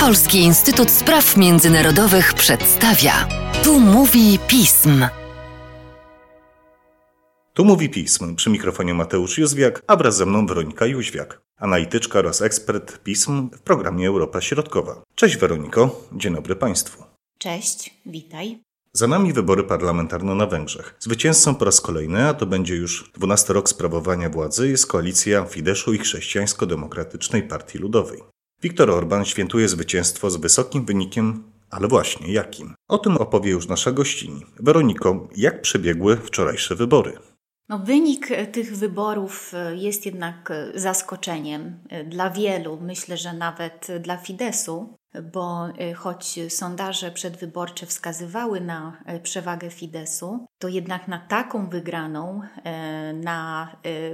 Polski Instytut Spraw Międzynarodowych przedstawia. Tu mówi pism. Tu mówi pism. Przy mikrofonie Mateusz Józwiak, a wraz ze mną Weronika Jóźwiak, analityczka oraz ekspert pism w programie Europa Środkowa. Cześć Weroniko, dzień dobry Państwu. Cześć, witaj. Za nami wybory parlamentarne na Węgrzech. Zwycięzcą po raz kolejny, a to będzie już 12 rok sprawowania władzy, jest koalicja Fideszu i Chrześcijańsko-Demokratycznej Partii Ludowej. Viktor Orban świętuje zwycięstwo z wysokim wynikiem, ale właśnie jakim? O tym opowie już nasza gościni. Weroniko, jak przebiegły wczorajsze wybory? No, wynik tych wyborów jest jednak zaskoczeniem dla wielu, myślę, że nawet dla Fidesu, bo choć sondaże przedwyborcze wskazywały na przewagę Fidesu, to jednak na taką wygraną, na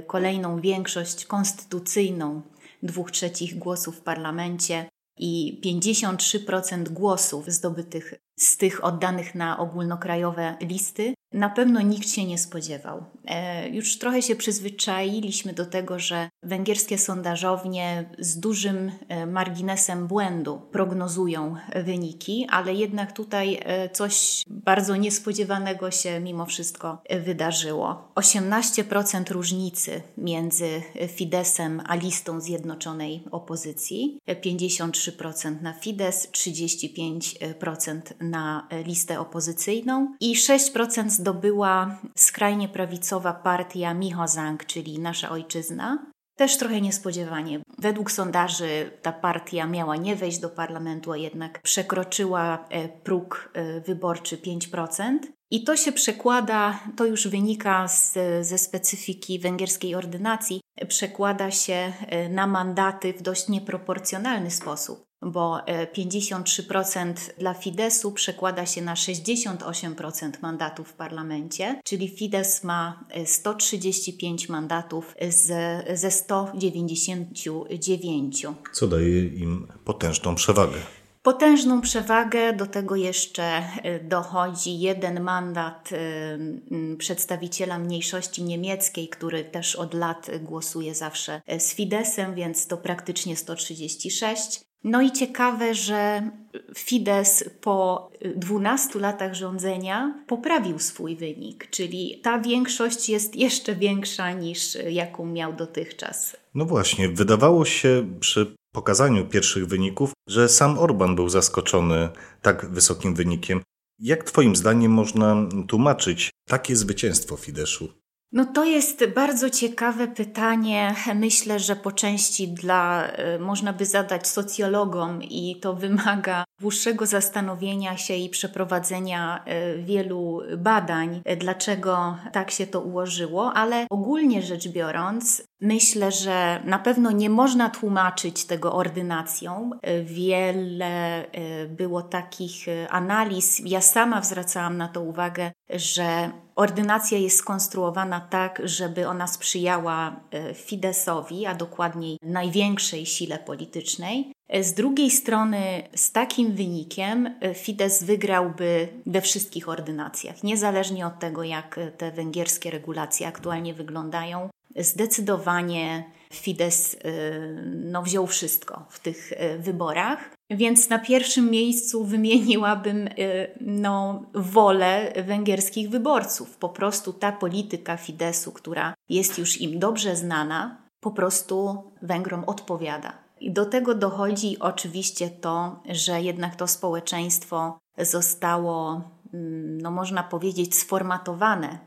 kolejną większość konstytucyjną dwóch trzecich głosów w parlamencie i 53% głosów zdobytych z tych oddanych na ogólnokrajowe listy, na pewno nikt się nie spodziewał. E, już trochę się przyzwyczailiśmy do tego, że węgierskie sondażownie z dużym e, marginesem błędu prognozują wyniki, ale jednak tutaj e, coś bardzo niespodziewanego się mimo wszystko wydarzyło. 18% różnicy między Fidesem a listą zjednoczonej opozycji, 53% na Fides, 35% na listę opozycyjną i 6% zdobyła skrajnie prawicowa partia Michozang, czyli Nasza Ojczyzna. Też trochę niespodziewanie. Według sondaży ta partia miała nie wejść do parlamentu, a jednak przekroczyła e, próg e, wyborczy 5%. I to się przekłada, to już wynika z, ze specyfiki węgierskiej ordynacji, przekłada się e, na mandaty w dość nieproporcjonalny sposób bo 53% e, dla Fidesu przekłada się na 68% mandatów w parlamencie, czyli Fidesz ma 135 e, mandatów z, ze 199. Co daje im potężną przewagę. Potężną przewagę do tego jeszcze e, dochodzi jeden mandat przedstawiciela mniejszości niemieckiej, który też od lat głosuje zawsze z Fidesem, więc to praktycznie 136. No i ciekawe, że Fidesz po 12 latach rządzenia poprawił swój wynik, czyli ta większość jest jeszcze większa niż jaką miał dotychczas. No właśnie, wydawało się przy pokazaniu pierwszych wyników, że sam Orban był zaskoczony tak wysokim wynikiem. Jak Twoim zdaniem można tłumaczyć takie zwycięstwo Fideszu? No to jest bardzo ciekawe pytanie. Myślę, że po części dla e, można by zadać socjologom i to wymaga dłuższego zastanowienia się i przeprowadzenia e, wielu badań, e, dlaczego tak się to ułożyło, ale ogólnie rzecz biorąc, myślę, że na pewno nie można tłumaczyć tego ordynacją. Wiele było takich analiz. Ja sama zwracałam na to uwagę, że ordynacja jest skonstruowana tak, żeby ona sprzyjała e, Fidesowi, a dokładniej największej sile politycznej. Z drugiej strony, z takim wynikiem Fidesz wygrałby we wszystkich ordynacjach, niezależnie od tego, jak te węgierskie regulacje aktualnie wyglądają. Zdecydowanie Fidesz no, wziął wszystko w tych wyborach. Więc na pierwszym miejscu wymieniłabym y, no, wolę węgierskich wyborców. Po prostu ta polityka Fidesu, która jest już im dobrze znana, po prostu Węgrom odpowiada. I do tego dochodzi oczywiście to, że jednak to społeczeństwo zostało, mm, no można powiedzieć, sformatowane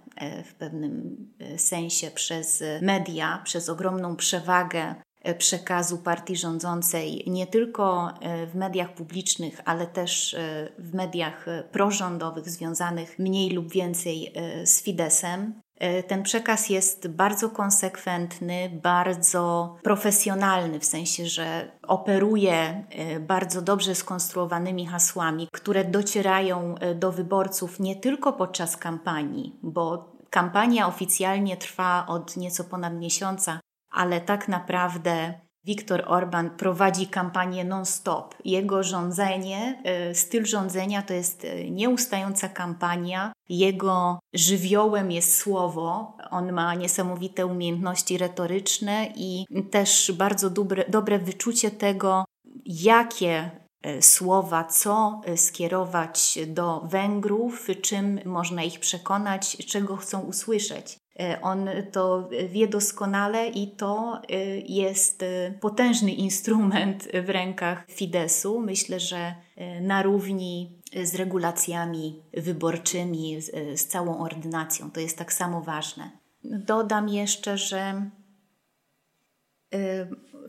w pewnym e, sensie przez media, przez ogromną przewagę E, przekazu partii rządzącej nie tylko e, w mediach publicznych, ale też e, w mediach prorządowych związanych mniej lub więcej z Fidesem. Ten przekaz jest bardzo konsekwentny, bardzo profesjonalny, w sensie, że operuje bardzo dobrze skonstruowanymi hasłami, które docierają do wyborców nie tylko podczas kampanii, bo kampania oficjalnie trwa od nieco ponad miesiąca, ale tak naprawdę Viktor Orban prowadzi kampanię non-stop. Jego rządzenie, e, styl rządzenia to jest e, nieustająca kampania. Jego żywiołem jest słowo. On ma niesamowite umiejętności retoryczne i też bardzo dobre, dobre wyczucie tego, jakie słowa, co skierować do Węgrów, czym można ich przekonać, czego chcą usłyszeć. On to wie doskonale i to jest potężny instrument w rękach Fidesu. Myślę, że na równi z regulacjami wyborczymi, z, całą ordynacją. To jest tak samo ważne. Dodam jeszcze, że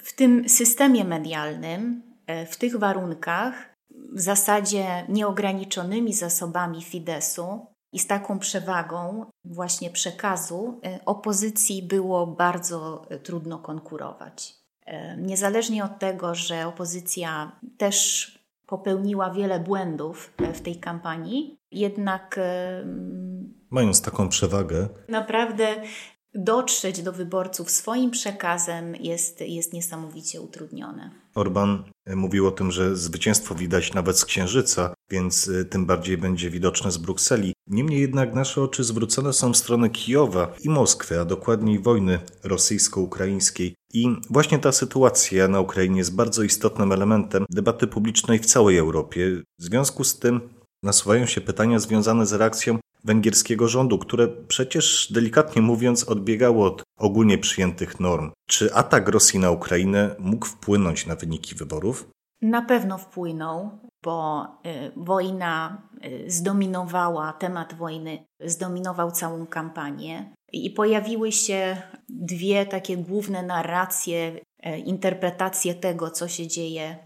w tym systemie medialnym, w tych warunkach, w zasadzie nieograniczonymi zasobami Fidesu i z taką przewagą właśnie przekazu, y, opozycji było bardzo trudno konkurować. Niezależnie od tego, że opozycja też popełniła wiele błędów w tej kampanii, jednak. Mając taką przewagę. Naprawdę dotrzeć do wyborców swoim przekazem jest, jest niesamowicie utrudnione. Orban mówił o tym, że zwycięstwo widać nawet z Księżyca, więc y, tym bardziej będzie widoczne z Brukseli. Niemniej jednak nasze oczy zwrócone są w stronę Kijowa i Moskwy, a dokładniej wojny rosyjsko-ukraińskiej. I właśnie ta sytuacja na Ukrainie jest bardzo istotnym elementem debaty publicznej w całej Europie. W związku z tym nasuwają się pytania związane z reakcją węgierskiego rządu, które przecież delikatnie mówiąc odbiegało od ogólnie przyjętych norm. Czy atak Rosji na Ukrainę mógł wpłynąć na wyniki wyborów? Na pewno wpłynął, bo y, wojna y, zdominowała, temat wojny zdominował całą kampanię i pojawiły się dwie takie główne narracje, y, interpretacje tego, co się dzieje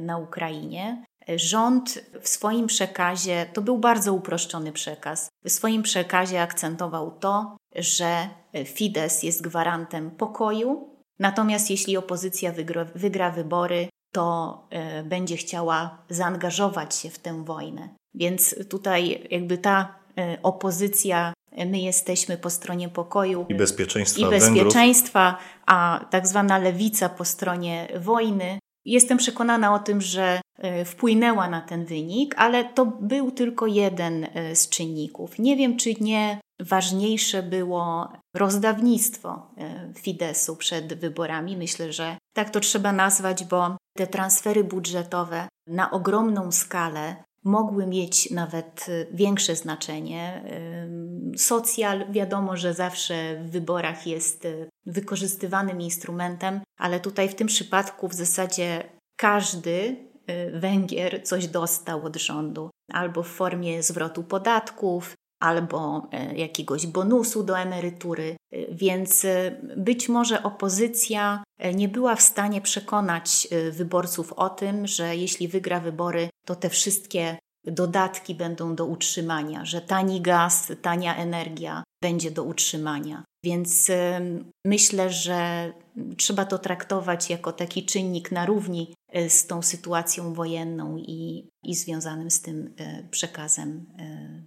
na Ukrainie. Rząd w swoim przekazie, to był bardzo uproszczony przekaz, w swoim przekazie akcentował to, że Fidesz jest gwarantem pokoju, natomiast jeśli opozycja wygra, wygra wybory, to e, będzie chciała zaangażować się w tę wojnę. Więc tutaj jakby ta e, opozycja, e, my jesteśmy po stronie pokoju i bezpieczeństwa, i bezpieczeństwa a tak zwana lewica po stronie wojny. Jestem przekonana o tym, że wpłynęła na ten wynik, ale to był tylko jeden z czynników. Nie wiem, czy nie ważniejsze było rozdawnictwo Fidesu przed wyborami. Myślę, że tak to trzeba nazwać, bo te transfery budżetowe na ogromną skalę mogły mieć nawet y, większe znaczenie. Socjal wiadomo, że zawsze w wyborach jest y, wykorzystywanym instrumentem, ale tutaj w tym przypadku w zasadzie każdy y, Węgier coś dostał od rządu, albo w formie zwrotu podatków, albo e, jakiegoś bonusu do emerytury, e, więc e, być może opozycja nie była w stanie przekonać wyborców o tym, że jeśli wygra wybory, to te wszystkie dodatki będą do utrzymania, że tani gaz, tania energia będzie do utrzymania. Więc myślę, że trzeba to traktować jako taki czynnik na równi z tą sytuacją wojenną i, i związanym z tym przekazem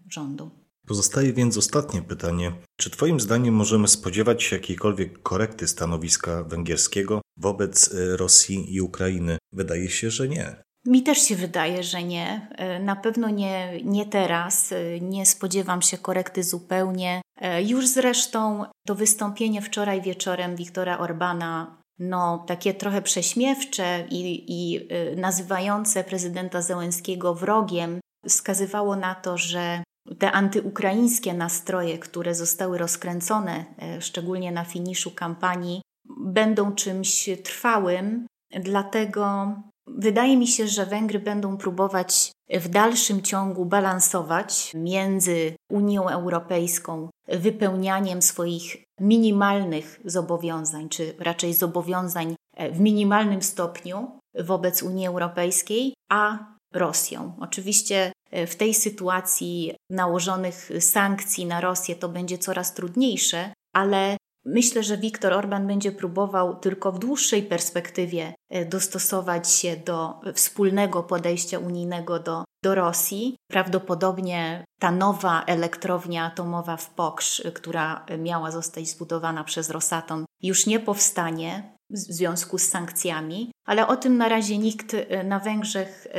rządu. Pozostaje więc ostatnie pytanie. Czy Twoim zdaniem możemy spodziewać się jakiejkolwiek korekty stanowiska węgierskiego wobec y, Rosji i Ukrainy? Wydaje się, że nie. Mi też się wydaje, że nie. Y, na pewno nie, nie teraz. Y, nie spodziewam się korekty zupełnie. Już zresztą to wystąpienie wczoraj wieczorem Wiktora Orbana, no takie trochę prześmiewcze i, i nazywające prezydenta Zełenskiego wrogiem, wskazywało na to, że te antyukraińskie nastroje, które zostały rozkręcone, e, szczególnie na finiszu kampanii, będą czymś trwałym, dlatego wydaje mi się, że Węgry będą próbować w dalszym ciągu balansować między Unią Europejską, wypełnianiem swoich minimalnych zobowiązań, czy raczej zobowiązań e, w minimalnym stopniu wobec Unii Europejskiej, a Rosją. Oczywiście w tej sytuacji nałożonych sankcji na Rosję to będzie coraz trudniejsze, ale myślę, że Viktor Orban będzie próbował tylko w dłuższej perspektywie e, dostosować się do wspólnego podejścia unijnego do, do Rosji. Prawdopodobnie ta nowa elektrownia atomowa w Poksz, która miała zostać zbudowana przez Rosatom, już nie powstanie w związku z sankcjami, ale o tym na razie nikt e, na Węgrzech e,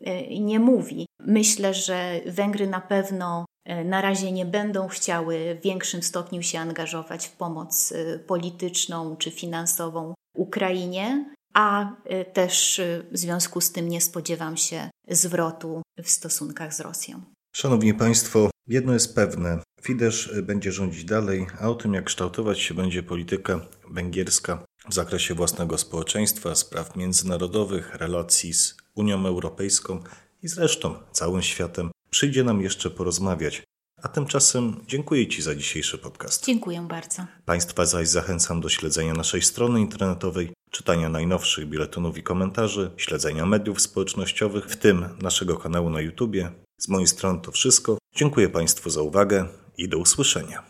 e, nie mówi. Myślę, że Węgry na pewno na razie nie będą chciały w większym stopniu się angażować w pomoc polityczną czy finansową Ukrainie. a y, też w związku z tym nie spodziewam się zwrotu w stosunkach z Rosją. Szanowni Państwo, jedno jest pewne. Fidesz będzie rządzić dalej, a o tym, jak kształtować się będzie polityka węgierska w zakresie własnego społeczeństwa, spraw międzynarodowych, relacji z Unią Europejską i zresztą całym światem, przyjdzie nam jeszcze porozmawiać. A tymczasem dziękuję Ci za dzisiejszy podcast. Dziękuję bardzo. Państwa zaś zachęcam do śledzenia naszej strony internetowej, czytania najnowszych biuletynów i komentarzy, śledzenia mediów społecznościowych, w tym naszego kanału na YouTubie. Z mojej strony to wszystko. Dziękuję Państwu za uwagę i do usłyszenia.